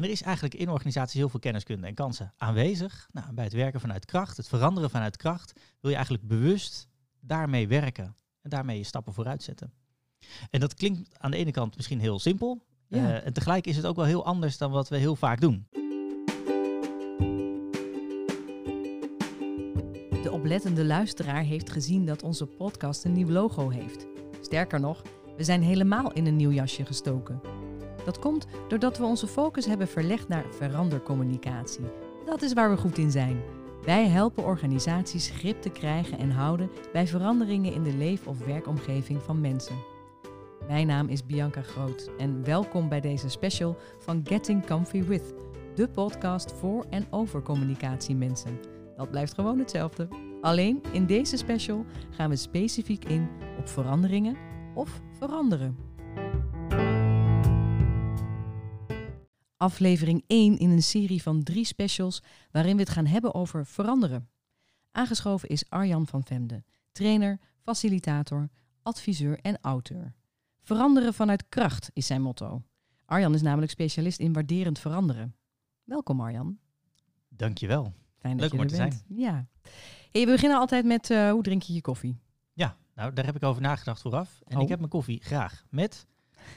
En er is eigenlijk in organisaties heel veel kenniskunde en kansen aanwezig. Nou, bij het werken vanuit kracht, het veranderen vanuit kracht, wil je eigenlijk bewust daarmee werken en daarmee je stappen vooruit zetten. En dat klinkt aan de ene kant misschien heel simpel. Ja. eh, en tegelijk is het ook wel heel anders dan wat we heel vaak doen. De oplettende luisteraar heeft gezien dat onze podcast een nieuw logo heeft. Sterker nog, we zijn helemaal in een nieuw jasje gestoken. Dat komt doordat we onze focus hebben verlegd naar verandercommunicatie. Dat is waar we goed in zijn. Wij helpen organisaties grip te krijgen en houden bij veranderingen in de leef- of werkomgeving van mensen. Mijn naam is Bianca Groot en welkom bij deze special van Getting Comfy With, de podcast voor en over communicatiemensen. Dat blijft gewoon hetzelfde. Alleen in deze special gaan we specifiek in op veranderingen of veranderen. Aflevering 1 in een serie van drie specials waarin we het gaan hebben over veranderen. Aangeschoven is Arjan van Vemde, trainer, facilitator, adviseur en auteur. Veranderen vanuit kracht is zijn motto. Arjan is namelijk specialist in waarderend veranderen. Welkom Arjan. Dankjewel. Fijn dat Leuk om je er er te bent. Ja. Hey, we beginnen altijd met eh, hoe drink je je koffie? Ja, nou daar heb ik over nagedacht vooraf. En Oh. ik heb mijn koffie graag met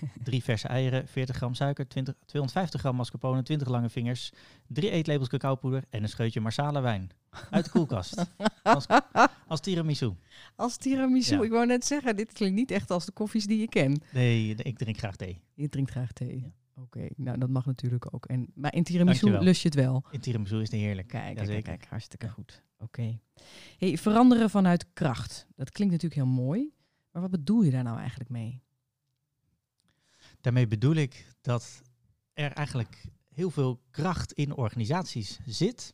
drie verse eieren, 40 gram suiker, 20, 250 gram mascarpone, 20 lange vingers, drie eetlepels cacaopoeder en een scheutje marsala wijn. Uit de koelkast. als, als tiramisu. Als tiramisu. Ja. Ik wou net zeggen, dit klinkt niet echt als de koffies die je kent. Nee, ik drink graag thee. Je drinkt graag thee. Ja. Oké, nou dat mag natuurlijk ook. En, maar in tiramisu Dankjewel. lust je het wel. In tiramisu is het heerlijk. Kijk, kijk, kijk, hartstikke goed. Oké. Hey, veranderen vanuit kracht. Dat klinkt natuurlijk heel mooi. Maar wat bedoel je daar nou eigenlijk mee? Daarmee bedoel ik dat er eigenlijk heel veel kracht in organisaties zit,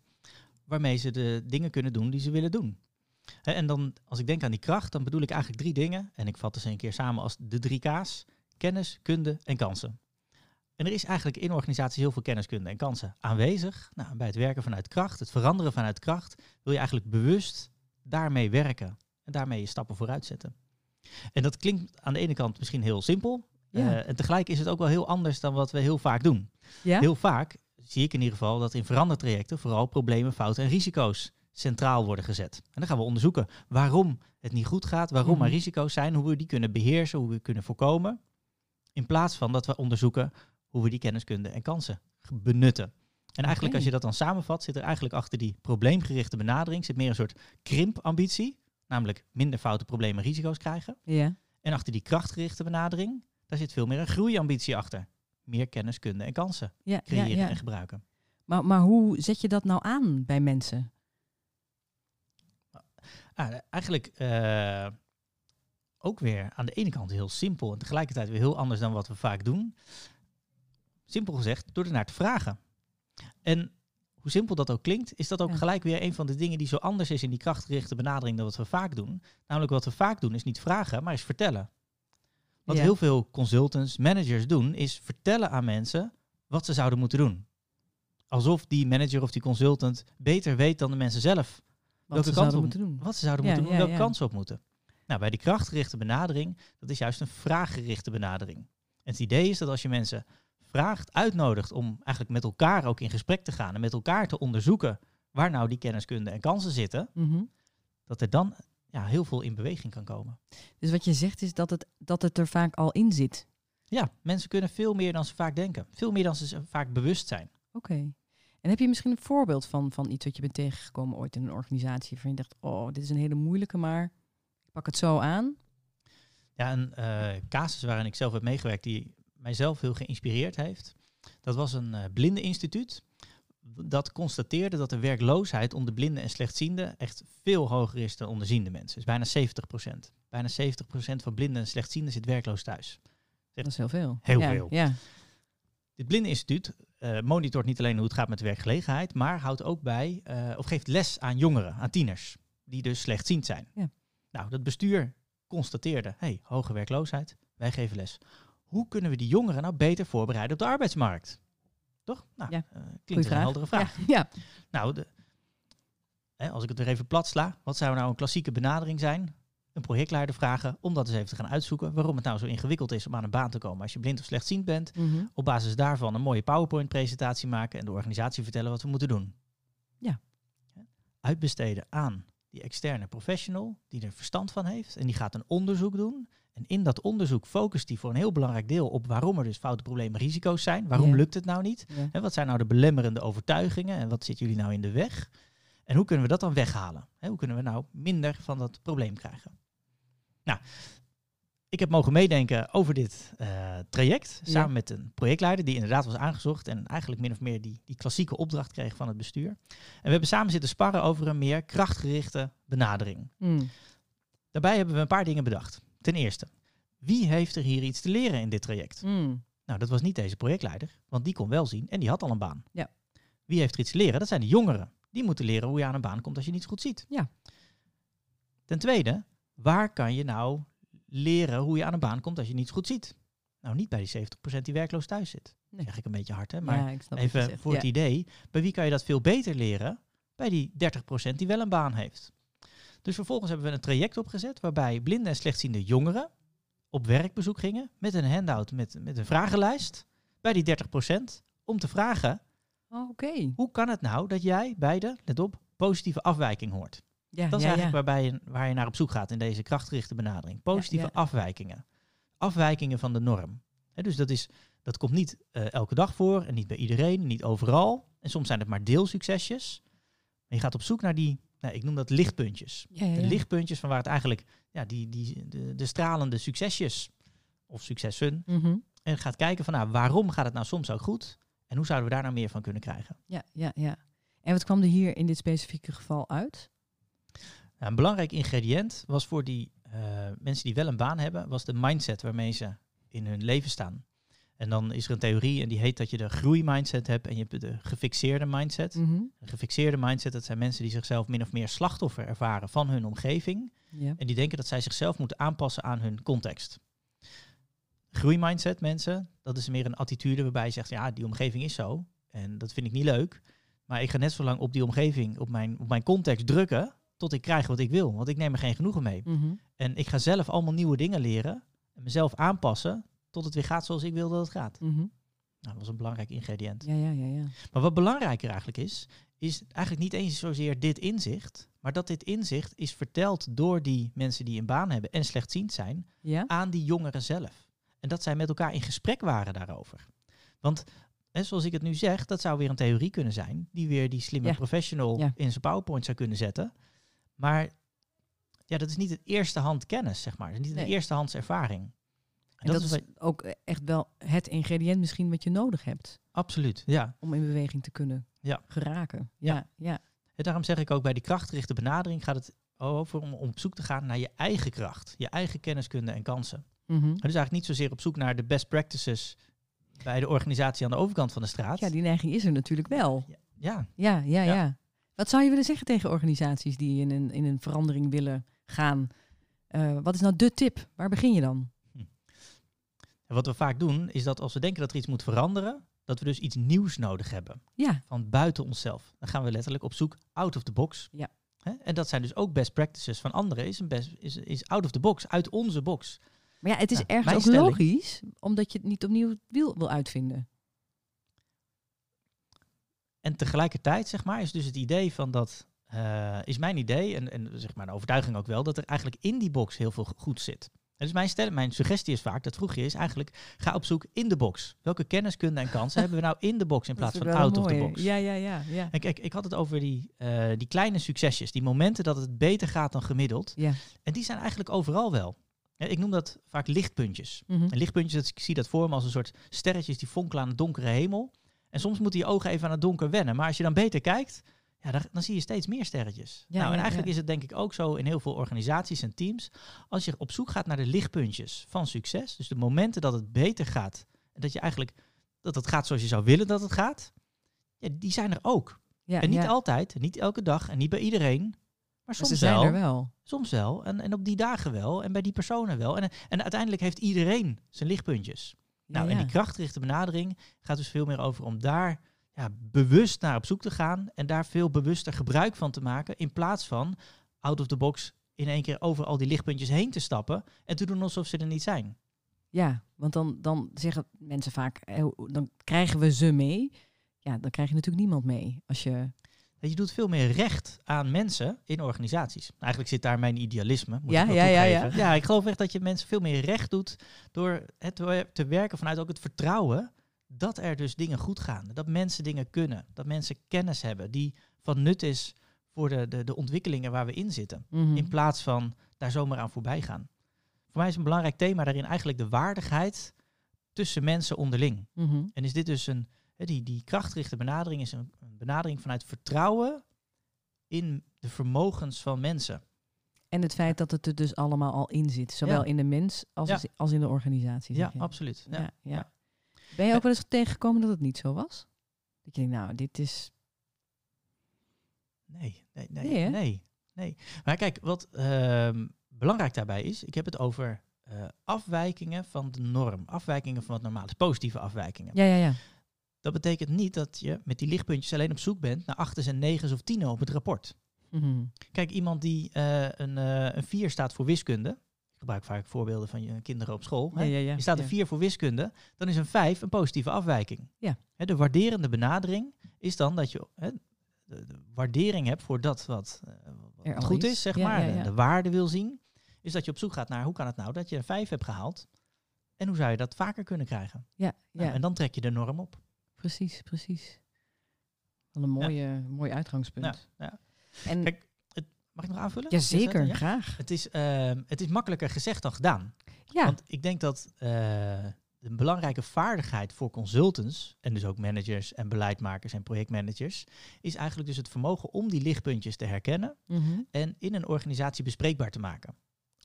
waarmee ze de dingen kunnen doen die ze willen doen. En dan, als ik denk aan die kracht, dan bedoel ik eigenlijk drie dingen. En ik vat ze een keer samen als de drie K's. Kennis, kunde en kansen. En er is eigenlijk in organisaties heel veel kenniskunde en kansen aanwezig. Nou, bij het werken vanuit kracht, het veranderen vanuit kracht, wil je eigenlijk bewust daarmee werken. En daarmee je stappen vooruit zetten. En dat klinkt aan de ene kant misschien heel simpel. Ja. Eh, en tegelijk is het ook wel heel anders dan wat we heel vaak doen. Ja? Heel vaak zie ik in ieder geval dat in verandertrajecten vooral problemen, fouten en risico's centraal worden gezet. En dan gaan we onderzoeken waarom het niet goed gaat, waarom Mhm. er risico's zijn, hoe we die kunnen beheersen, hoe we kunnen voorkomen. In plaats van dat we onderzoeken hoe we die kenniskunde en kansen benutten. En eigenlijk als je dat dan samenvat, zit er eigenlijk achter die probleemgerichte benadering zit meer een soort krimpambitie, namelijk minder foute problemen en risico's krijgen. Ja. En achter die krachtgerichte benadering, daar zit veel meer een groeiambitie achter. Meer kennis, kunde en kansen Ja, creëren ja. en gebruiken. Maar, maar hoe zet je dat nou aan bij mensen? Ah, eigenlijk eh, ook weer aan de ene kant heel simpel en tegelijkertijd weer heel anders dan wat we vaak doen. Simpel gezegd, door ernaar te vragen. En hoe simpel dat ook klinkt, is dat ook Ja. gelijk weer een van de dingen die zo anders is in die krachtgerichte benadering dan wat we vaak doen. Namelijk wat we vaak doen is niet vragen, maar is vertellen. Wat Ja. heel veel consultants, managers doen, is vertellen aan mensen wat ze zouden moeten doen. Alsof die manager of die consultant beter weet dan de mensen zelf Wat welke ze kant zouden op, moeten doen. wat ze zouden Ja, moeten doen, ja, welke kant ze op moeten. Nou, bij die krachtgerichte benadering, dat is juist een vraaggerichte benadering. En het idee is dat als je mensen vraagt, uitnodigt om eigenlijk met elkaar ook in gesprek te gaan en met elkaar te onderzoeken waar nou die kenniskunde en kansen zitten, Mhm. dat er dan ja, heel veel in beweging kan komen. Dus wat je zegt is dat het, dat het er vaak al in zit. Ja, mensen kunnen veel meer dan ze vaak denken. Veel meer dan ze vaak bewust zijn. Oké. En heb je misschien een voorbeeld van, van iets wat je bent tegengekomen ooit in een organisatie waarvan je dacht, oh, dit is een hele moeilijke, maar ik pak het zo aan. Ja, een eh, casus waarin ik zelf heb meegewerkt die mijzelf heel geïnspireerd heeft. Dat was een eh blindeninstituut. Dat constateerde dat de werkloosheid onder blinden en slechtzienden echt veel hoger is dan onder ziende mensen. Dus bijna 70% Bijna 70% van blinden en slechtzienden zit werkloos thuis. Dat is heel veel. Heel ja, veel. Ja. Dit blindeninstituut eh monitort niet alleen hoe het gaat met de werkgelegenheid, maar houdt ook bij, eh, of geeft les aan jongeren, aan tieners, die dus slechtziend zijn. Ja. Nou, dat bestuur constateerde, hey, hoge werkloosheid, wij geven les. Hoe kunnen we die jongeren nou beter voorbereiden op de arbeidsmarkt? Toch? Nou, Ja, eh, klinkt een heldere vraag. Ja, ja. Nou, de, hè, als ik het weer even plat sla, wat zou nou een klassieke benadering zijn? Een een projectleider vragen om dat eens even te gaan uitzoeken. Waarom het nou zo ingewikkeld is om aan een baan te komen als je blind of slechtziend bent. Mhm. Op basis daarvan een mooie PowerPoint-presentatie maken en de organisatie vertellen wat we moeten doen. Ja. Uitbesteden aan die externe professional die er verstand van heeft. En die gaat een onderzoek doen. En in dat onderzoek focust die voor een heel belangrijk deel op waarom er dus foute problemen, risico's zijn. Waarom lukt het nou niet? Hè, wat zijn nou de belemmerende overtuigingen en wat zit jullie nou in de weg? En hoe kunnen we dat dan weghalen? Hoe kunnen we nou minder van dat probleem krijgen? Nou, ik heb mogen meedenken over dit eh, traject. Ja. Samen met een projectleider die inderdaad was aangezocht. En eigenlijk min of meer die, die klassieke opdracht kreeg van het bestuur. En we hebben samen zitten sparren over een meer krachtgerichte benadering. Mm. Daarbij hebben we een paar dingen bedacht. Ten eerste, wie heeft er hier iets te leren in dit traject? Mm. Nou, dat was niet deze projectleider, want die kon wel zien en die had al een baan. Ja. Wie heeft er iets te leren? Dat zijn de jongeren. Die moeten leren hoe je aan een baan komt als je niet goed ziet. Ja. Ten tweede, waar kan je nou leren hoe je aan een baan komt als je niet goed ziet? Nou, niet bij die 70% die werkloos thuis zit. Nee. Zeg ik een beetje hard, hè? Maar ja, even voor Ja. het idee, bij wie kan je dat veel beter leren? Bij die 30% die wel een baan heeft. Dus vervolgens hebben we een traject opgezet waarbij blinde en slechtziende jongeren op werkbezoek gingen met een handout met, met een vragenlijst bij die 30% om te vragen Oh, Oké. hoe kan het nou dat jij bij de, let op, positieve afwijking hoort. Ja, Dat is ja, eigenlijk ja. waarbij je, waar je naar op zoek gaat in deze krachtgerichte benadering. Positieve afwijkingen. Afwijkingen van de norm. Dus dat, is, dat komt niet eh, elke dag voor en niet bij iedereen, niet overal. En soms zijn het maar deelsuccesjes. Maar je gaat op zoek naar die, nou, ik noem dat lichtpuntjes. Ja, ja, De lichtpuntjes van waar het eigenlijk, ja, die, die, de, de stralende succesjes of successen. Mhm. En gaat kijken van, nou, waarom gaat het nou soms ook goed? En hoe zouden we daar nou meer van kunnen krijgen? ja, ja, ja. En wat kwam er hier in dit specifieke geval uit? Nou, een belangrijk ingrediënt was voor die eh, mensen die wel een baan hebben, was de mindset waarmee ze in hun leven staan. En dan is er een theorie en die heet dat je de groeimindset hebt en je hebt de gefixeerde mindset. Een gefixeerde mindset, dat zijn mensen die zichzelf min of meer slachtoffer ervaren van hun omgeving. Ja. En die denken dat zij zichzelf moeten aanpassen aan hun context. Groeimindset, mensen, dat is meer een attitude waarbij je zegt, ja, die omgeving is zo. En dat vind ik niet leuk. Maar ik ga net zo lang op die omgeving, op mijn, op mijn context drukken, tot ik krijg wat ik wil. Want ik neem er geen genoegen mee. Mhm. En ik ga zelf allemaal nieuwe dingen leren. En mezelf aanpassen tot het weer gaat zoals ik wil dat het gaat. Mhm. Nou, dat was een belangrijk ingrediënt. Ja, ja, ja, ja. Maar wat belangrijker eigenlijk is, is eigenlijk niet eens zozeer dit inzicht, maar dat dit inzicht is verteld door die mensen die een baan hebben en slechtziend zijn Ja? aan die jongeren zelf. En dat zij met elkaar in gesprek waren daarover. Want hè, zoals ik het nu zeg, dat zou weer een theorie kunnen zijn, die weer die slimme Ja. professional Ja. in zijn PowerPoint zou kunnen zetten. Maar ja, dat is niet het eerste hand kennis, zeg maar. Dat is niet Nee. een eerste hands ervaring. En dat, is wat- ook echt wel het ingrediënt misschien wat je nodig hebt absoluut, ja. om in beweging te kunnen Ja. geraken. Ja, Ja. ja. En daarom zeg ik ook bij die krachtgerichte benadering gaat het over om op zoek te gaan naar je eigen kracht, je eigen kenniskunde en kansen. Mhm. En dus eigenlijk niet zozeer op zoek naar de best practices bij de organisatie aan de overkant van de straat. Ja, die neiging is er natuurlijk wel. ja, Ja, ja, ja. Ja. Wat zou je willen zeggen tegen organisaties die in een, in een verandering willen gaan? Eh, wat is nou de tip? Waar begin je dan? En wat we vaak doen, is dat als we denken dat er iets moet veranderen, dat we dus iets nieuws nodig hebben. Ja, Van buiten onszelf. Dan gaan we letterlijk op zoek out of the box. Ja. En dat zijn dus ook best practices van anderen. Is, een best, is, is out of the box, uit onze box. maar ja, het is Ja, ergens ook stelling- logisch, omdat je het niet opnieuw wiel wil uitvinden. En tegelijkertijd, zeg maar, is dus het idee van dat, eh, is mijn idee, en, en zeg maar de overtuiging ook wel, dat er eigenlijk in die box heel veel goed zit. Dus mijn, stel, mijn suggestie is vaak, dat vroeg je is eigenlijk, ga op zoek in de box. Welke kenniskunde en kansen hebben we nou in de box in plaats van out of the box? Ja, ja, ja, ja. En kijk, ik had het over die, eh, die kleine succesjes, die momenten dat het beter gaat dan gemiddeld. ja. En die zijn eigenlijk overal wel. Ja, Ik noem dat vaak lichtpuntjes. Mhm. En lichtpuntjes, dat, ik zie dat voor me als een soort sterretjes die fonkelen aan een donkere hemel. En soms moeten je ogen even aan het donker wennen. Maar als je dan beter kijkt, ja, dan, dan zie je steeds meer sterretjes. Ja, nou, en eigenlijk ja. is het denk ik ook zo in heel veel organisaties en teams. Als je op zoek gaat naar de lichtpuntjes van succes, dus de momenten dat het beter gaat. En dat je eigenlijk, dat het gaat zoals je zou willen dat het gaat. Ja, die zijn er ook. ja, en niet altijd, niet elke dag, en niet bij iedereen. Maar soms wel. er wel. Soms wel. En, en op die dagen wel. En bij die personen wel. En, en uiteindelijk heeft iedereen zijn lichtpuntjes. Nou, ja, en die krachtgerichte benadering gaat dus veel meer over om daar ja, bewust naar op zoek te gaan. En daar veel bewuster gebruik van te maken. In plaats van out of the box in één keer over al die lichtpuntjes heen te stappen en te doen alsof ze er niet zijn. Ja, want dan, dan zeggen mensen vaak, eh, dan krijgen we ze mee. Ja, dan krijg je natuurlijk niemand mee. Als je... Je doet veel meer recht aan mensen in organisaties. Eigenlijk zit daar mijn idealisme. Moet Ja, ik ja, ja, ja. ik geloof echt dat je mensen veel meer recht doet door het te werken vanuit ook het vertrouwen dat er dus dingen goed gaan. Dat mensen dingen kunnen. Dat mensen kennis hebben die van nut is voor de, de, de ontwikkelingen waar we in zitten. Mhm. In plaats van daar zomaar aan voorbij gaan. Voor mij is een belangrijk thema daarin eigenlijk de waardigheid tussen mensen onderling. Mhm. En is dit dus een, die, die krachtgerichte benadering is een, een benadering vanuit vertrouwen in de vermogens van mensen. En het feit dat het er dus allemaal al in zit. Zowel Ja. in de mens als, Ja. als in de organisatie. Ja, absoluut. Ja. Ja. Ben je ook wel eens tegengekomen dat het niet zo was? Dat je denkt, nou, dit is... Nee, nee, nee, Nee, nee, nee. Maar kijk, wat ehm, belangrijk daarbij is, ik heb het over eh, afwijkingen van de norm. Afwijkingen van wat normaal is, positieve afwijkingen. Ja, ja, ja. Dat betekent niet dat je met die lichtpuntjes alleen op zoek bent naar achters en negens of tienen op het rapport. Mhm. Kijk, iemand die eh, een, eh een 4 staat voor wiskunde. Ik gebruik vaak voorbeelden van je kinderen op school. hè. Ja, ja, ja. Je staat een 4 voor wiskunde, dan is een 5 een positieve afwijking. Ja. Hè, de waarderende benadering is dan dat je hè, de, de waardering hebt voor dat wat, eh, wat Er goed is. zeg Ja, maar. ja, de- ja. De, waarde wil zien. Is dat je op zoek gaat naar hoe kan het nou dat je een 5 hebt gehaald. En hoe zou je dat vaker kunnen krijgen? Ja, Nou, ja. en dan trek je de norm op. precies, precies. Wel een mooie, mooi uitgangspunt. Ja, ja. En, Kijk, mag ik nog aanvullen? Jazeker, Ja? graag. Het, is, ehm, het is makkelijker gezegd dan gedaan. Ja, Want ik denk dat eh, een belangrijke vaardigheid voor consultants, en dus ook managers en beleidmakers en projectmanagers, is eigenlijk dus het vermogen om die lichtpuntjes te herkennen Mhm, en in een organisatie bespreekbaar te maken.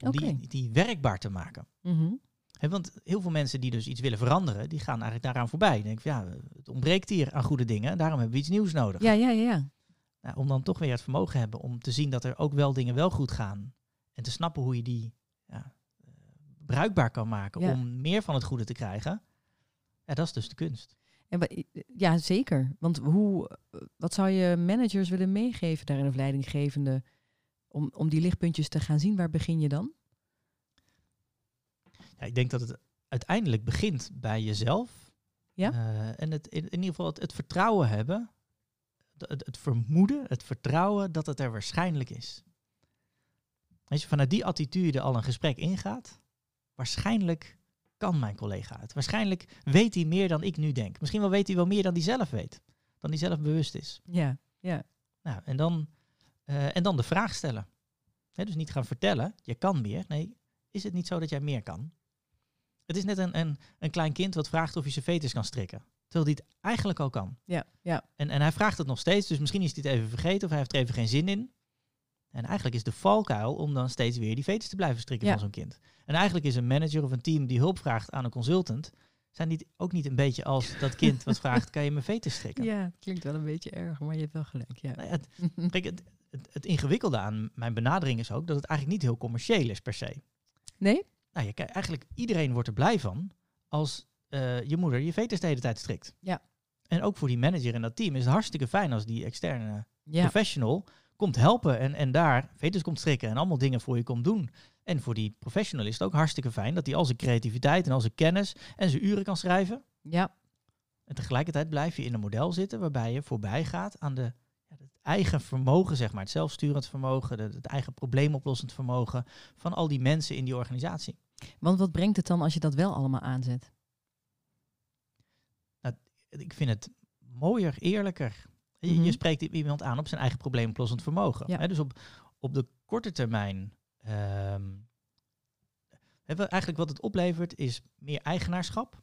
Om Oké. die, die werkbaar te maken. mhm. Hè, want heel veel mensen die dus iets willen veranderen, die gaan eigenlijk daaraan voorbij. Die denken van ja, het ontbreekt hier aan goede dingen, en daarom hebben we iets nieuws nodig. ja, ja, ja, ja. Nou, om dan toch weer het vermogen hebben om te zien dat er ook wel dingen wel goed gaan. En te snappen hoe je die ja, eh, bruikbaar kan maken Ja. om meer van het goede te krijgen. Ja, dat is dus de kunst. En ja, zeker. Want hoe, wat zou je managers willen meegeven daarin of leidinggevende om, om die lichtpuntjes te gaan zien? Waar begin je dan? Ja, ik denk dat het uiteindelijk begint bij jezelf. Ja? Eh, en het, in, in ieder geval het, het vertrouwen hebben. Het, het vermoeden, het vertrouwen dat het er waarschijnlijk is. Als je vanuit die attitude al een gesprek ingaat, waarschijnlijk kan mijn collega het. Waarschijnlijk weet hij meer dan ik nu denk. Misschien wel weet hij wel meer dan hij zelf weet. Dan hij zelf bewust is. Ja, ja. Nou, en, dan, eh, en dan de vraag stellen. Dus niet gaan vertellen, je kan meer. Nee, is het niet zo dat jij meer kan? Het is net een, een, een klein kind wat vraagt of hij zijn fetus kan strikken. Terwijl hij het eigenlijk al kan. Ja, ja. En, en hij vraagt het nog steeds, dus misschien is hij het even vergeten of hij heeft er even geen zin in. En eigenlijk is de valkuil om dan steeds weer die fetus te blijven strikken Ja. van zo'n kind. En eigenlijk is een manager of een team die hulp vraagt aan een consultant, zijn niet, ook niet een beetje als dat kind wat vraagt, kan je mijn fetus strikken? Ja, het klinkt wel een beetje erg, maar je hebt wel gelijk. Ja. Nou ja, het, Kijk, het, het, het ingewikkelde aan mijn benadering is ook dat het eigenlijk niet heel commercieel is per se. Nee? Nou, je, kijk, eigenlijk iedereen wordt er blij van als eh, je moeder je fetus de hele tijd strikt. Ja. En ook voor die manager en dat team is het hartstikke fijn als die externe Ja. professional komt helpen en, en daar fetus komt strikken en allemaal dingen voor je komt doen. En voor die professional is het ook hartstikke fijn dat hij al zijn creativiteit en al zijn kennis en zijn uren kan schrijven. Ja. En tegelijkertijd blijf je in een model zitten waarbij je voorbij gaat aan de, het eigen vermogen, zeg maar, het zelfsturend vermogen, de- het eigen probleemoplossend vermogen van al die mensen in die organisatie. Want wat brengt het dan als je dat wel allemaal aanzet? Ik vind het mooier, eerlijker. Je, Mhm. je spreekt iemand aan op zijn eigen probleemoplossend vermogen. Ja. Hè, dus op, op de korte termijn. wat- eigenlijk wat het oplevert is meer eigenaarschap.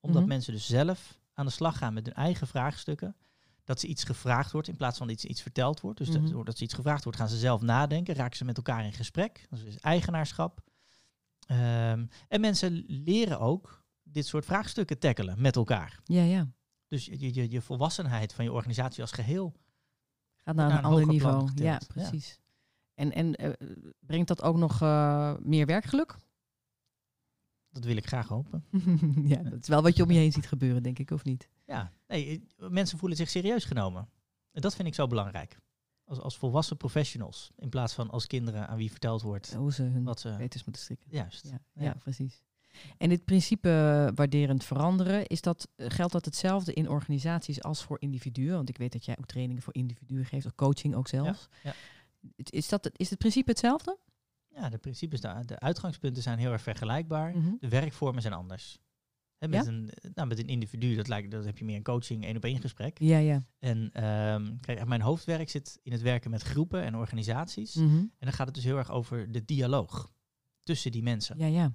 Omdat Mhm. mensen dus zelf aan de slag gaan met hun eigen vraagstukken. Dat ze iets gevraagd wordt in plaats van dat iets, iets verteld wordt. Dus dat- Mhm. doordat ze iets gevraagd wordt, gaan ze zelf nadenken. Raken ze met elkaar in gesprek. Dat is eigenaarschap. Ehm, en mensen leren ook dit soort vraagstukken tackelen met elkaar. Ja, ja. Dus je, je, je volwassenheid van je organisatie als geheel. Gaat naar, Naar een een ander niveau. Ja, ja. precies. En, en eh, brengt dat ook nog eh, meer werkgeluk? Dat wil ik graag hopen. ja, dat is wel wat je om je heen ziet gebeuren, denk ik, of niet? Ja, nee, eh, mensen voelen zich serieus genomen. En dat vind ik zo belangrijk. als, als volwassen professionals. In plaats van als kinderen aan wie verteld wordt Hoe ze hun wat ze... wetens moeten strikken. Juist. Ja, ja. Ja. precies. En dit principe eh, waarderend veranderen, is dat, eh, geldt dat hetzelfde in organisaties als voor individuen? Want ik weet dat jij ook trainingen voor individuen geeft, of coaching ook zelfs. ja. Het- Is, dat, het- is het principe hetzelfde? Ja, de principes, de, de uitgangspunten zijn heel erg vergelijkbaar. Mhm. De werkvormen zijn anders. Met, Ja? een, nou, met een individu, dat, lijkt, dat heb je meer een coaching, één op één gesprek. Ja, ja. En ehm, kijk, mijn hoofdwerk zit in het werken met groepen en organisaties. Mhm. En dan gaat het dus heel erg over de dialoog tussen die mensen. Ja, ja.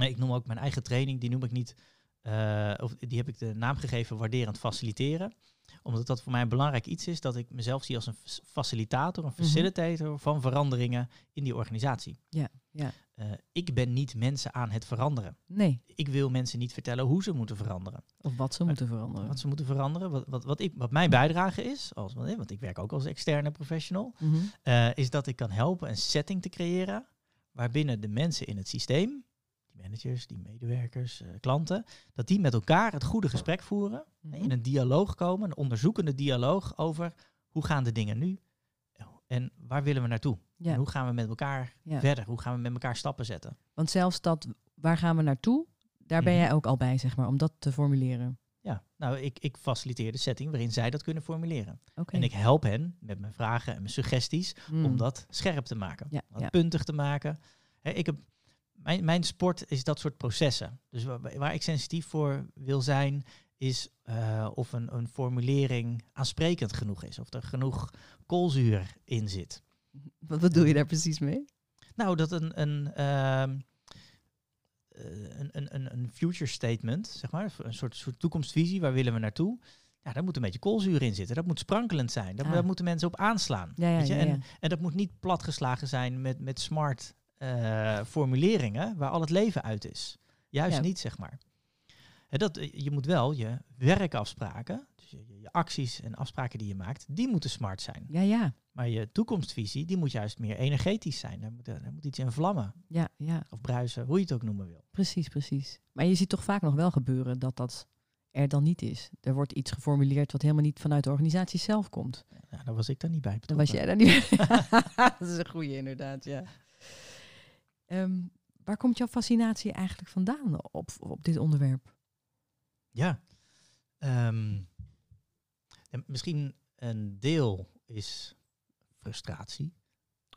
Nee, Ik noem ook mijn eigen training, die noem ik niet, eh, of die heb ik de naam gegeven waarderend faciliteren. Omdat dat voor mij een belangrijk iets is, dat ik mezelf zie als een facilitator, een Mhm. facilitator van veranderingen in die organisatie. Ja, ja. Eh, ik ben niet mensen aan het veranderen. Nee, Ik wil mensen niet vertellen hoe ze moeten veranderen. of wat ze moeten veranderen. Wat ze moeten veranderen. Wat, wat, wat, ik, wat mijn bijdrage is, als, want, eh, ik werk ook als externe professional, Mhm. eh, is dat ik kan helpen een setting te creëren waarbinnen de mensen in het systeem, managers, die medewerkers, eh, klanten, dat die met elkaar het goede gesprek voeren, Mhm. in een dialoog komen, een onderzoekende dialoog over hoe gaan de dingen nu en waar willen we naartoe? Ja. En hoe gaan we met elkaar Ja. verder? Hoe gaan we met elkaar stappen zetten? Want zelfs dat, waar gaan we naartoe, daar ben Mhm. jij ook al bij, zeg maar, om dat te formuleren. Ja, nou, ik, ik faciliteer de setting waarin zij dat kunnen formuleren. En ik help hen met mijn vragen en mijn suggesties Mm. om dat scherp te maken. Ja, puntig te maken. Hè, ik heb, mijn, mijn sport is dat soort processen. Dus waar, waar ik sensitief voor wil zijn, is eh, of een, een formulering aansprekend genoeg is. Of er genoeg koolzuur in zit. Wat bedoel je daar precies mee? Nou, dat een, een, ehm, eh, een, een, een, een future statement, zeg maar, een soort, soort toekomstvisie, waar willen we naartoe? Ja, daar moet een beetje koolzuur in zitten. Dat moet sprankelend zijn. Daar, Ah. daar moeten mensen op aanslaan. Ja, ja, weet je? En, ja. en dat moet niet platgeslagen zijn met, met smart eh, formuleringen waar al het leven uit is. Juist Ja. niet, zeg maar. Hè, dat, eh, je moet wel je werkafspraken, dus je, je acties en afspraken die je maakt, die moeten smart zijn. Ja, ja, Maar je toekomstvisie, die moet juist meer energetisch zijn. Daar moet, daar moet iets in vlammen ja, ja, of bruisen, hoe je het ook noemen wil. precies, precies. Maar je ziet toch vaak nog wel gebeuren dat dat er dan niet is. Er wordt iets geformuleerd wat helemaal niet vanuit de organisatie zelf komt. Ja, daar was ik dan niet bij Dan was jij daar niet Dat is een goede inderdaad, ja. Ehm, waar komt jouw fascinatie eigenlijk vandaan op, op dit onderwerp? Ja. Ehm, en misschien een deel is frustratie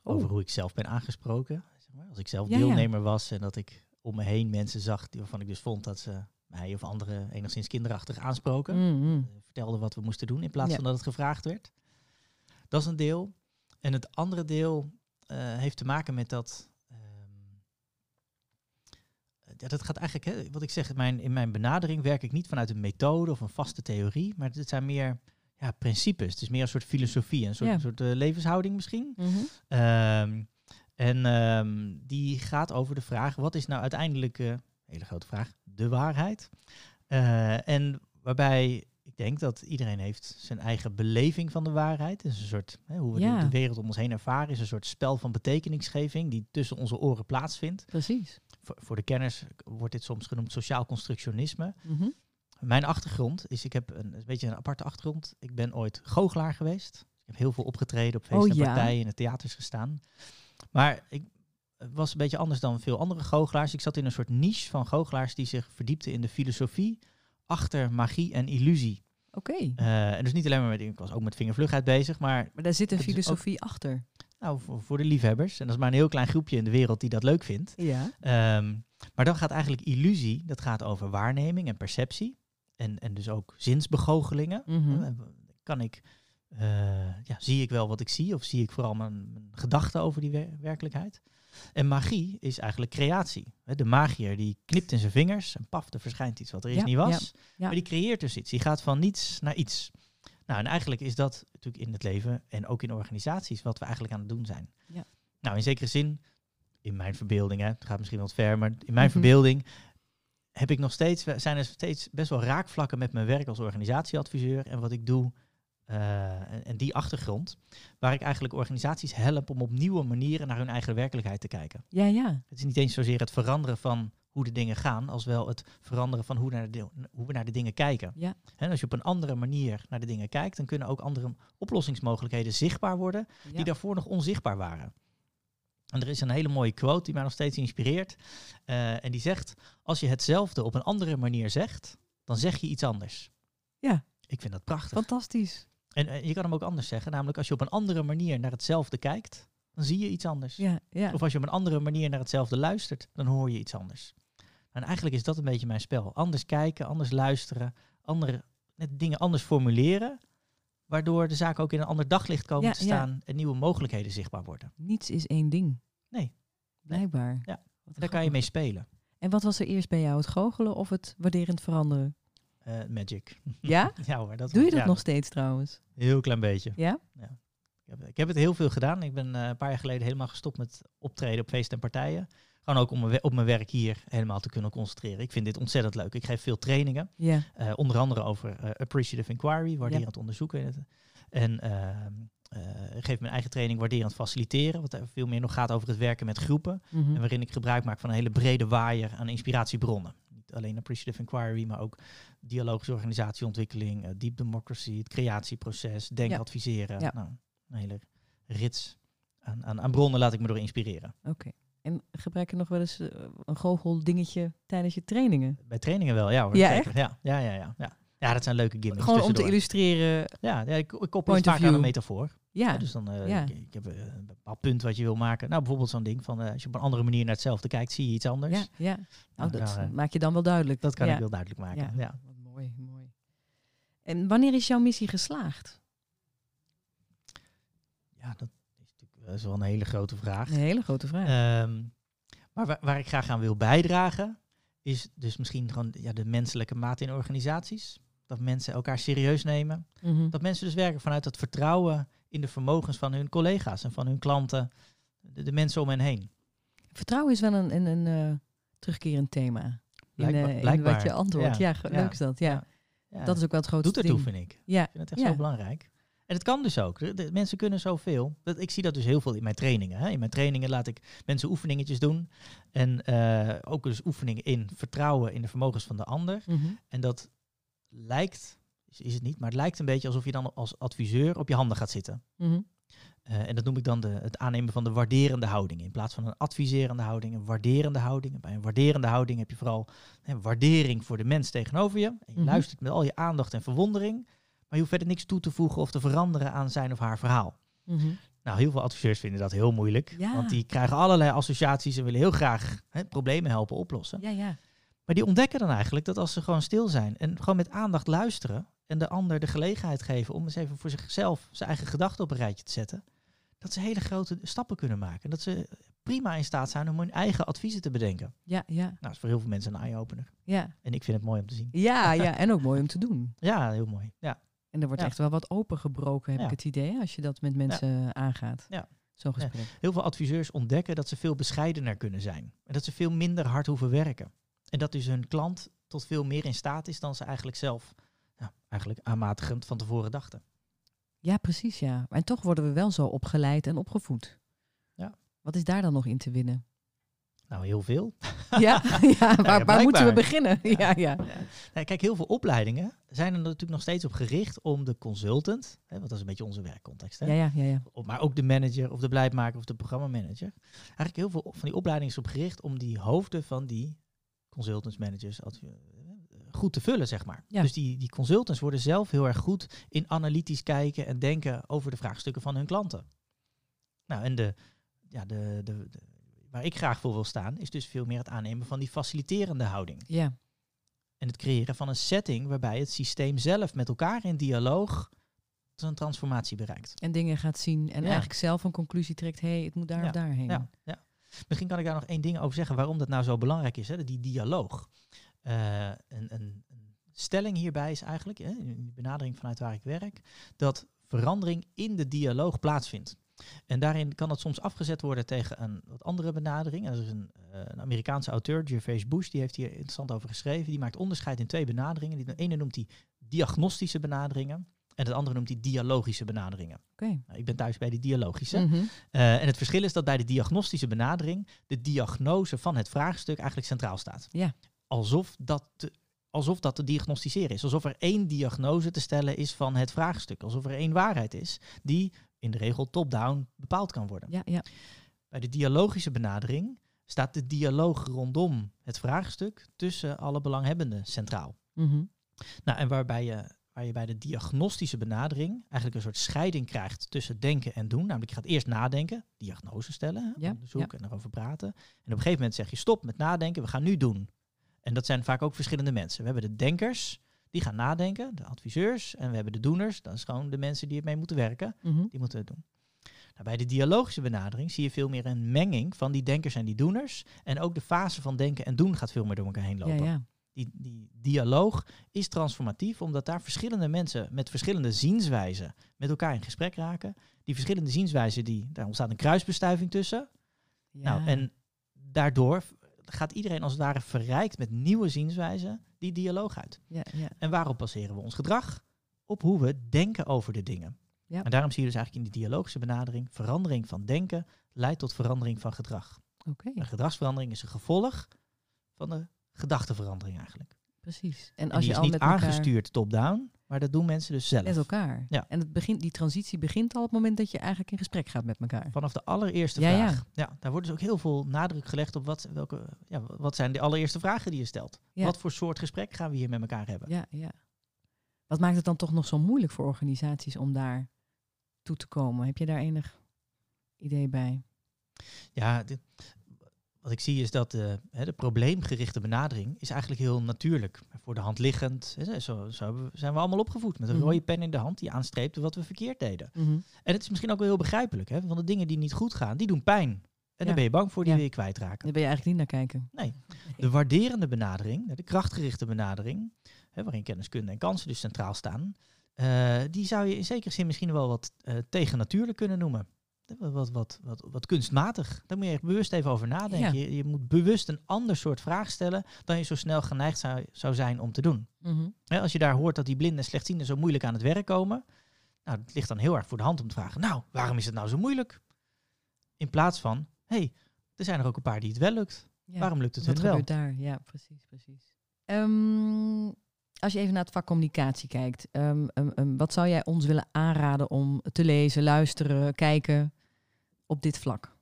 Oh. over hoe ik zelf ben aangesproken. Zeg maar. Als ik zelf Ja, ja. deelnemer was en dat ik om me heen mensen zag die- waarvan ik dus vond dat ze mij of anderen enigszins kinderachtig aansproken. Mhm. eh, vertelden wat we moesten doen in plaats Ja. van dat het gevraagd werd. Dat is een deel. En het andere deel eh, heeft te maken met dat. Ja, dat gaat eigenlijk, hè, wat ik zeg, in mijn, in mijn benadering werk ik niet vanuit een methode of een vaste theorie, maar het zijn meer ja, principes. Het is meer een soort filosofie, een soort, Ja. soort eh, levenshouding misschien. Mhm. Ehm, en ehm, die gaat over de vraag: wat is nou uiteindelijk, eh, hele grote vraag, de waarheid? Eh, en waarbij ik denk dat iedereen heeft zijn eigen beleving van de waarheid. Het is een soort, hè, hoe we de- de, wereld om ons heen ervaren, is een soort spel van betekenisgeving die tussen onze oren plaatsvindt. Precies. Voor, de kenners wordt dit soms genoemd sociaal constructionisme. Mhm. Mijn achtergrond is, ik heb een, een beetje een aparte achtergrond. Ik ben ooit goochelaar geweest. Ik heb heel veel opgetreden op feesten Oh, en ja. partijen, in de theaters gestaan. Maar ik het was een beetje anders dan veel andere goochelaars. Ik zat in een soort niche van goochelaars die zich verdiepten in de filosofie achter magie en illusie. Oké. Eh, en dus niet alleen maar met, ik was ook met vingervlugheid bezig, maar Maar daar zit een Het ook- filosofie achter. Nou, voor, voor de liefhebbers. En dat is maar een heel klein groepje in de wereld die dat leuk vindt. Ja. Ehm, maar dan gaat eigenlijk illusie, dat gaat over waarneming en perceptie. En, en dus ook zinsbegoochelingen. Mhm. Eh, Kan ik, eh, ja, zie ik wel wat ik zie of zie ik vooral mijn, mijn gedachten over die wer- werkelijkheid? En magie is eigenlijk creatie. De magier die knipt in zijn vingers en paf, er verschijnt iets wat er eerst Ja, niet was. ja, ja. Maar die creëert dus iets. Die gaat van niets naar iets. Nou, en eigenlijk is dat natuurlijk in het leven en ook in organisaties wat we eigenlijk aan het doen zijn. Ja. Nou, in zekere zin, in mijn verbeelding, hè, het gaat misschien wat ver, maar in mijn Mhm. verbeelding heb ik nog steeds, zijn er steeds best wel raakvlakken met mijn werk als organisatieadviseur en wat ik doe en, en die achtergrond, waar ik eigenlijk organisaties help om op nieuwe manieren naar hun eigen werkelijkheid te kijken. Ja, ja. Het is niet eens zozeer het veranderen van hoe de dingen gaan, als wel het veranderen van hoe, naar de, hoe we naar de dingen kijken. Ja. En als je op een andere manier naar de dingen kijkt, dan kunnen ook andere oplossingsmogelijkheden zichtbaar worden die daarvoor nog onzichtbaar waren. En er is een hele mooie quote die mij nog steeds inspireert. eh, en die zegt: Als je hetzelfde op een andere manier zegt, dan zeg je iets anders. Ja. Ik vind dat prachtig. Fantastisch. En eh, je kan hem ook anders zeggen, namelijk als je op een andere manier naar hetzelfde kijkt, dan zie je iets anders. Ja, ja. Of als je op een andere manier naar hetzelfde luistert, dan hoor je iets anders. En eigenlijk is dat een beetje mijn spel. Anders kijken, anders luisteren, andere, net dingen anders formuleren, waardoor de zaken ook in een ander daglicht komen Ja, te staan en nieuwe mogelijkheden zichtbaar worden. Niets is één ding. Nee. Blijkbaar. Ja. Daar kan je mee spelen. En wat was er eerst bij jou, het goochelen of het waarderend veranderen? Eh, magic. Ja? ja hoor, dat Doe je dat ja, nog steeds trouwens? Een heel klein beetje. Ja? Ik heb, ik heb het heel veel gedaan. Ik ben eh, een paar jaar geleden helemaal gestopt met optreden op feesten en partijen. Gewoon ook om op mijn werk hier helemaal te kunnen concentreren. Ik vind dit ontzettend leuk. Ik geef veel trainingen. Ja. eh, onder andere over appreciative inquiry, waarderend onderzoeken. En ehm, eh, geef mijn eigen training waarderend faciliteren. Wat veel meer nog gaat over het werken met groepen. Mhm. En waarin ik gebruik maak van een hele brede waaier aan inspiratiebronnen. Niet alleen appreciative inquiry, maar ook dialogische organisatieontwikkeling, eh, deep democracy, het creatieproces, denken, Ja. adviseren. Ja. Nou, een hele rits aan, aan, aan bronnen laat ik me door inspireren. Oké. En gebruik je nog wel eens eh, een goochel dingetje tijdens je trainingen? Bij trainingen wel, ja hoor. Ja, zeker. Ja, ja, ja, ja, ja. Ja, dat zijn leuke gimmicks. Gewoon om te illustreren. Ja, ja ik, ik koppel het vaak aan een metafoor. Ja. Ja, dus dan, eh, Ja. ik, ik heb eh, een bepaald punt wat je wil maken. Nou, bijvoorbeeld zo'n ding van, eh, als je op een andere manier naar hetzelfde kijkt, zie je iets anders. ja, ja. Nou, dat maak je dan wel duidelijk. Dat kan ja. ik heel duidelijk maken. Ja. Ja. Wat mooi, mooi. En wanneer is jouw missie geslaagd? Ja, dat is natuurlijk dat is wel een hele grote vraag. Een hele grote vraag. Ehm, maar waar, waar ik graag aan wil bijdragen, is dus misschien gewoon ja, de menselijke maat in organisaties. Dat mensen elkaar serieus nemen. Mhm. Dat mensen dus werken vanuit dat vertrouwen in de vermogens van hun collega's en van hun klanten, de, de mensen om hen heen. Vertrouwen is wel een, een, een eh, terugkerend thema. In, Blijkbaar- eh, in wat je antwoordt. Ja, Ja, leuk is dat. Ja. Ja, Dat is ook wel het grootste doet ertoe, ding. vind ik. Ja, Ik vind het echt zo belangrijk. En het kan dus ook. De, de mensen kunnen zoveel. Dat, ik zie dat dus heel veel in mijn trainingen. Hè. In mijn trainingen laat ik mensen oefeningetjes doen. En eh, ook dus oefeningen in vertrouwen in de vermogens van de ander. Mhm. En dat lijkt, is, het niet, maar het lijkt een beetje alsof je dan als adviseur op je handen gaat zitten. Mhm. Eh, en dat noem ik dan de, het aannemen van de waarderende houding. In plaats van een adviserende houding, een waarderende houding. En bij een waarderende houding heb je vooral hè, waardering voor de mens tegenover je. En je Mhm. luistert met al je aandacht en verwondering. Maar je hoeft verder niks toe te voegen of te veranderen aan zijn of haar verhaal. Mhm. Nou, heel veel adviseurs vinden dat heel moeilijk. Ja. Want die krijgen allerlei associaties en willen heel graag hè, problemen helpen oplossen. Ja, ja. Maar die ontdekken dan eigenlijk dat als ze gewoon stil zijn en gewoon met aandacht luisteren en de ander de gelegenheid geven om eens even voor zichzelf zijn eigen gedachten op een rijtje te zetten, dat ze hele grote stappen kunnen maken. En dat ze prima in staat zijn om hun eigen adviezen te bedenken. Ja, ja, Nou, dat is voor heel veel mensen een eye-opener. ja. En ik vind het mooi om te zien. Ja, ja. En ook mooi om te doen. Ja, heel mooi. Ja, En er wordt Ja. echt wel wat opengebroken, heb Ja. ik het idee, als je dat met mensen aangaat. Ja. Zo'n gesprek. heel veel adviseurs ontdekken dat ze veel bescheidener kunnen zijn. En dat ze veel minder hard hoeven werken. En dat dus hun klant tot veel meer in staat is dan ze eigenlijk zelf ja, eigenlijk aanmatigend van tevoren dachten. Ja, precies, ja. En toch worden we wel zo opgeleid en opgevoed. Ja. Wat is daar dan nog in te winnen? Nou, heel veel. Ja, ja waar, waar moeten we beginnen? Ja, ja. Kijk, heel veel opleidingen zijn er natuurlijk nog steeds op gericht om de consultant, hè, want dat is een beetje onze werkcontext, hè, Ja, ja, ja, maar ook de manager of de beleidmaker of de programmamanager. Eigenlijk heel veel van die opleidingen is op gericht om die hoofden van die consultants, managers goed te vullen, zeg maar. Ja. Dus die, die consultants worden zelf heel erg goed in analytisch kijken en denken over de vraagstukken van hun klanten. Nou, en de, ja, de, de, de- waar ik graag voor wil staan, is dus veel meer het aannemen van die faciliterende houding. Ja, En het creëren van een setting waarbij het systeem zelf met elkaar in dialoog zijn transformatie bereikt. en dingen gaat zien en Ja. eigenlijk zelf een conclusie trekt. Hé, hey, het moet daar Ja, of daarheen. Ja, ja. Misschien kan ik daar nog één ding over zeggen waarom dat nou zo belangrijk is, hè, die dialoog. Eh, een, een, een stelling hierbij is eigenlijk, hè, in de benadering vanuit waar ik werk, dat verandering in de dialoog plaatsvindt. En daarin kan het soms afgezet worden tegen een wat andere benadering. En er is een, eh, een Amerikaanse auteur, Gervais Bush, die heeft hier interessant over geschreven. Die maakt onderscheid in twee benaderingen. Die, de ene noemt hij diagnostische benaderingen En het andere noemt hij dialogische benaderingen. Oké. Nou, ik ben thuis bij die dialogische. Mhm. Eh, en het verschil is dat bij de diagnostische benadering de diagnose van het vraagstuk eigenlijk centraal staat. Ja. Alsof dat, te, alsof dat te diagnosticeren is. Alsof er één diagnose te stellen is van het vraagstuk. Alsof er één waarheid is die in de regel top-down bepaald kan worden. Ja, ja. Bij de dialogische benadering staat de dialoog rondom het vraagstuk tussen alle belanghebbenden centraal. Mhm. Nou, en waarbij je, waar je bij de diagnostische benadering eigenlijk een soort scheiding krijgt tussen denken en doen. Namelijk je gaat eerst nadenken, diagnose stellen, Ja, onderzoek en erover praten. En op een gegeven moment zeg je stop met nadenken, we gaan nu doen. En dat zijn vaak ook verschillende mensen. We hebben de denkers, die gaan nadenken, de adviseurs. En we hebben de doeners, dat is gewoon de mensen die ermee moeten werken. Mhm. Die moeten het doen. Nou, bij de dialogische benadering zie je veel meer een menging van die denkers en die doeners. En ook de fase van denken en doen gaat veel meer door elkaar heen Ja, lopen. ja. Die, die dialoog is transformatief, omdat daar verschillende mensen met verschillende zienswijzen met elkaar in gesprek raken. Die verschillende zienswijzen, die, daar ontstaat een kruisbestuiving tussen. Nou, Ja. en daardoor gaat iedereen als het ware verrijkt met nieuwe zienswijzen die dialoog uit. Ja, ja. En waarop baseren we ons gedrag? Op hoe we denken over de dingen. Ja. En daarom zie je dus eigenlijk in die dialogische benadering, verandering van denken leidt tot verandering van gedrag. Oké, En gedragsverandering is een gevolg van de gedachteverandering eigenlijk. Precies. En als je is al niet met elkaar... aangestuurd top-down, maar dat doen mensen dus zelf. Met elkaar. Ja. En het begint, die transitie begint al op het moment dat je eigenlijk in gesprek gaat met elkaar. Vanaf de allereerste Ja, ja. vraag. Ja. daar wordt dus ook heel veel nadruk gelegd op wat, welke, ja, wat zijn de allereerste vragen die je stelt. Ja. Wat voor soort gesprek gaan we hier met elkaar hebben? Ja, ja. Wat maakt het dan toch nog zo moeilijk voor organisaties om daar toe te komen? Heb je daar enig idee bij? Ja, dit- wat ik zie is dat eh, hè, de probleemgerichte benadering is eigenlijk heel natuurlijk. Voor de hand liggend. Hè, zo, zo zijn we allemaal opgevoed met een Mhm. rode pen in de hand die aanstreepte wat we verkeerd deden. Mhm. En het is misschien ook wel heel begrijpelijk. Hè, want de dingen die niet goed gaan, die doen pijn. En Ja. daar ben je bang voor, die Ja. wil je kwijtraken. Daar ben je eigenlijk niet naar kijken. Nee. De waarderende benadering, de krachtgerichte benadering, hè, waarin kenniskunde en kansen dus centraal staan, eh, die zou je in zekere zin misschien wel wat eh tegennatuurlijk kunnen noemen. Wat, wat, wat, wat, wat kunstmatig. Daar moet je echt bewust even over nadenken. Ja. Je, je moet bewust een ander soort vraag stellen dan je zo snel geneigd zou, zou zijn om te doen. Mhm. Als je daar hoort dat die blinden en slechtzienden zo moeilijk aan het werk komen, nou, het ligt dan heel erg voor de hand om te vragen, nou, waarom is het nou zo moeilijk? In plaats van, hé, hey, er zijn er ook een paar die het wel lukt. Ja. Waarom lukt het Wat hun wel? gebeurt daar? Ja, precies, precies. Ehm, als je even naar het vak communicatie kijkt, ehm, ehm, ehm, wat zou jij ons willen aanraden om te lezen, luisteren, kijken op dit vlak?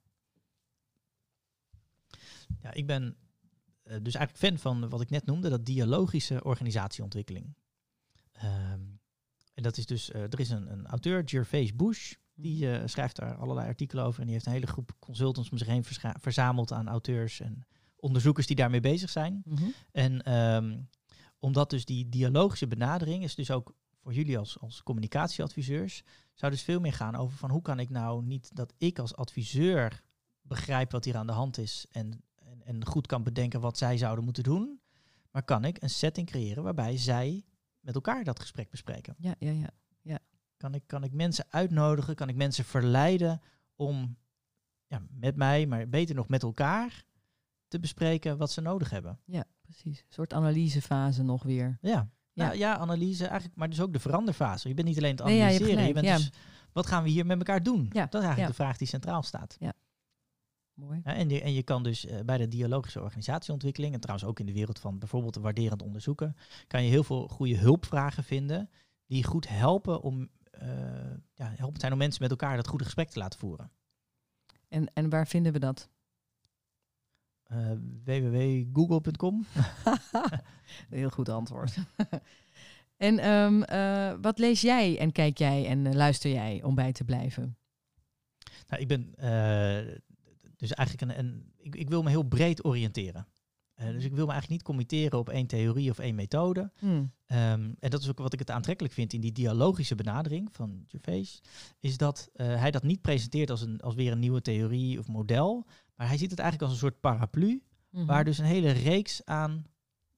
Ja, ik ben eh, dus eigenlijk fan van wat ik net noemde, dat dialogische organisatieontwikkeling. En dat is dus, eh, er is een, een auteur, Gervais Bush, die eh, schrijft daar allerlei artikelen over en die heeft een hele groep consultants om zich heen verzameld aan auteurs en onderzoekers die daarmee bezig zijn. Mhm. En omdat dus die dialogische benadering is dus ook voor jullie als, als communicatieadviseurs, zou dus veel meer gaan over van hoe kan ik nou niet dat ik als adviseur begrijp wat hier aan de hand is en, en, en goed kan bedenken wat zij zouden moeten doen, maar kan ik een setting creëren waarbij zij met elkaar dat gesprek bespreken. Ja, ja, ja. Kan ik, kan ik mensen uitnodigen, kan ik mensen verleiden om ja, met mij, maar beter nog met elkaar te bespreken wat ze nodig hebben. Ja, precies. Een soort analysefase nog weer. Ja. Ja. Ja. ja, analyse eigenlijk, maar dus ook de veranderfase. Je bent niet alleen het Nee, ja, je hebt analyseren, je, bent dus, wat gaan we hier met elkaar doen? Dat is eigenlijk de vraag die centraal staat. Mooi. Ja, en, je, en je kan dus eh, bij de dialogische organisatieontwikkeling, en trouwens ook in de wereld van bijvoorbeeld waarderend onderzoeken, kan je heel veel goede hulpvragen vinden die goed helpen om, eh ja, helpen zijn om mensen met elkaar dat goede gesprek te laten voeren. En, en waar vinden we dat? Eh www.google.com. Heel goed antwoord. en ehm, eh, wat lees jij en kijk jij en eh, luister jij om bij te blijven? Nou, ik ben eh, dus eigenlijk een, een ik, ik wil me heel breed oriënteren. Dus ik wil me eigenlijk niet committeren op één theorie of één methode. Hmm. Ehm, en dat is ook wat ik het aantrekkelijk vind in die dialogische benadering van Gervais, is dat hij dat niet presenteert als, een, als weer een nieuwe theorie of model, maar hij ziet het eigenlijk als een soort paraplu, Mhm. waar dus een hele reeks aan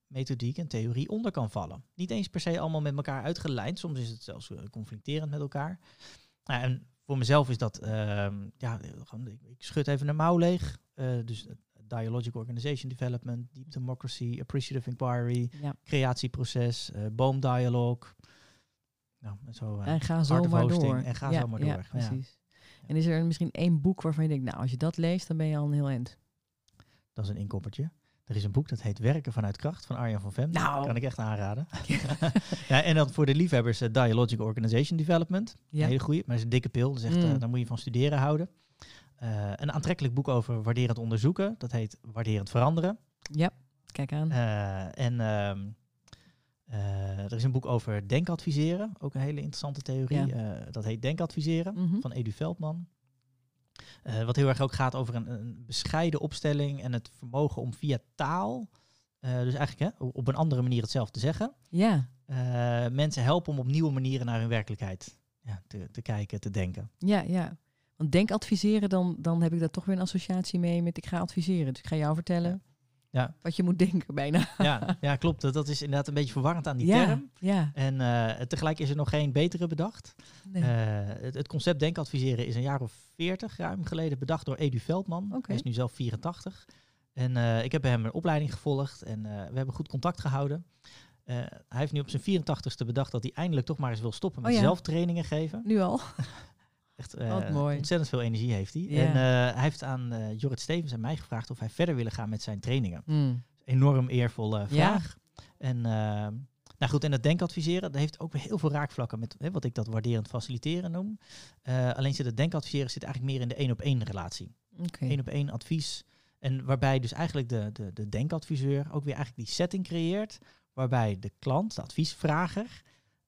methodiek en theorie onder kan vallen. Niet eens per se allemaal met elkaar uitgelijnd, soms is het zelfs eh, conflicterend met elkaar. Nou, en voor mezelf is dat, ehm, ja, ik, schud even een mouw leeg. Eh, dus eh, Dialogic Organization Development, Deep Democracy, Appreciative Inquiry, Ja. creatieproces, eh boomdialoog. Nou, zo, uh, en ga zo maar Hosting door. En ga ja, zo maar door. Ja. precies. En is er misschien één boek waarvan je denkt, nou, als je dat leest, dan ben je al een heel eind. Dat is een inkoppertje. Er is een boek dat heet Werken vanuit kracht van Arjan van Vem. Nou. Dat kan ik echt aanraden. ja, en dan voor de liefhebbers uh, Dialogic Organization Development. Ja. Een hele goede, maar is een dikke pil. Dus echt, Mm. uh, daar moet je van studeren houden. Uh, een aantrekkelijk boek over waarderend onderzoeken. Dat heet Waarderend veranderen. Ja, kijk aan. En uh, er is een boek over denkadviseren. Ook een hele interessante theorie. Ja. Uh, dat heet Denkadviseren Mhm. van Edu Veldman. Uh, wat heel erg ook gaat over een, een, bescheiden opstelling en het vermogen om via taal, dus eigenlijk hè, op een andere manier hetzelfde te zeggen, Ja, mensen helpen om op nieuwe manieren naar hun werkelijkheid ja, te, te kijken, te denken. ja, ja. Want denk adviseren, dan, dan heb ik daar toch weer een associatie mee met ik ga adviseren. Dus ik ga jou vertellen Ja. wat je moet denken bijna. Ja, ja klopt. Dat, dat is inderdaad een beetje verwarrend aan die ja, term. Ja, En uh, tegelijk is er nog geen betere bedacht. nee. Uh, het, het, concept denkadviseren is een jaar of veertig ruim geleden bedacht door Edu Veldman. Hij is nu zelf 84. En uh, ik heb bij hem een opleiding gevolgd en we hebben goed contact gehouden. Hij heeft nu op zijn 84ste bedacht dat hij eindelijk toch maar eens wil stoppen met Oh ja. zelf trainingen geven. nu al. Echt Wat mooi. ontzettend veel energie heeft hij. Ja. En hij heeft aan Jorrit Stevens en mij gevraagd of hij verder willen gaan met zijn trainingen. Hmm. Enorm eervolle vraag. Ja. En nou goed, en dat denkadviseren, dat heeft ook weer heel veel raakvlakken met hè, wat ik dat waarderend faciliteren noem. Uh, alleen zit het denkadviseren zit eigenlijk meer in de één op één relatie. Okay. Eén op één advies. En waarbij dus eigenlijk de, de, de denkadviseur ook weer eigenlijk die setting creëert. Waarbij de klant, de adviesvrager,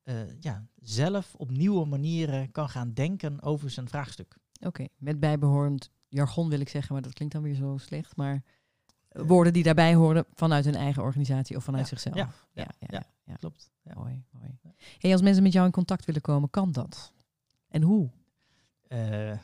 uh, ja, zelf op nieuwe manieren kan gaan denken over zijn vraagstuk. Oké, okay. met bijbehorend jargon wil ik zeggen, maar dat klinkt dan weer zo slecht. Maar woorden die daarbij horen vanuit hun eigen organisatie of vanuit ja, zichzelf. Ja, ja, ja, ja klopt. Mooi, mooi. Hey, als mensen met jou in contact willen komen, kan dat? En hoe? Uh, uh,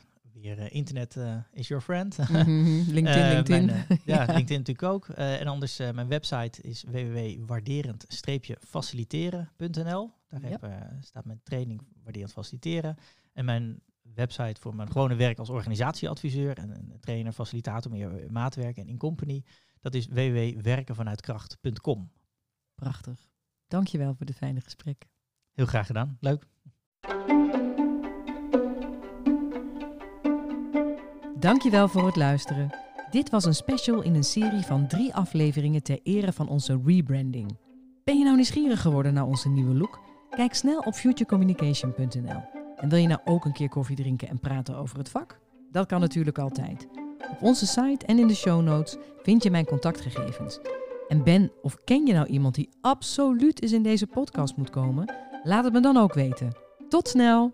internet uh, is your friend. Mm -hmm. LinkedIn, LinkedIn. Mijn, ja, LinkedIn natuurlijk ook. en anders, mijn website is www.waarderend-faciliteren.nl. Daar heb, staat mijn training Waarderend Faciliteren. En mijn website voor mijn gewone werk als organisatieadviseur en een trainer, facilitator, meer maatwerk en in company. Dat is www.werkenvanuitkracht.com. Prachtig. Dankjewel voor dit fijne gesprek. Heel graag gedaan. Leuk. Dankjewel voor het luisteren. Dit was een special in een serie van drie afleveringen ter ere van onze rebranding. Ben je nou nieuwsgierig geworden naar onze nieuwe look? Kijk snel op futurecommunication.nl. En wil je nou ook een keer koffie drinken en praten over het vak? Dat kan natuurlijk altijd. Op onze site en in de show notes vind je mijn contactgegevens. En ben of ken je nou iemand die absoluut eens in deze podcast moet komen? Laat het me dan ook weten. Tot snel!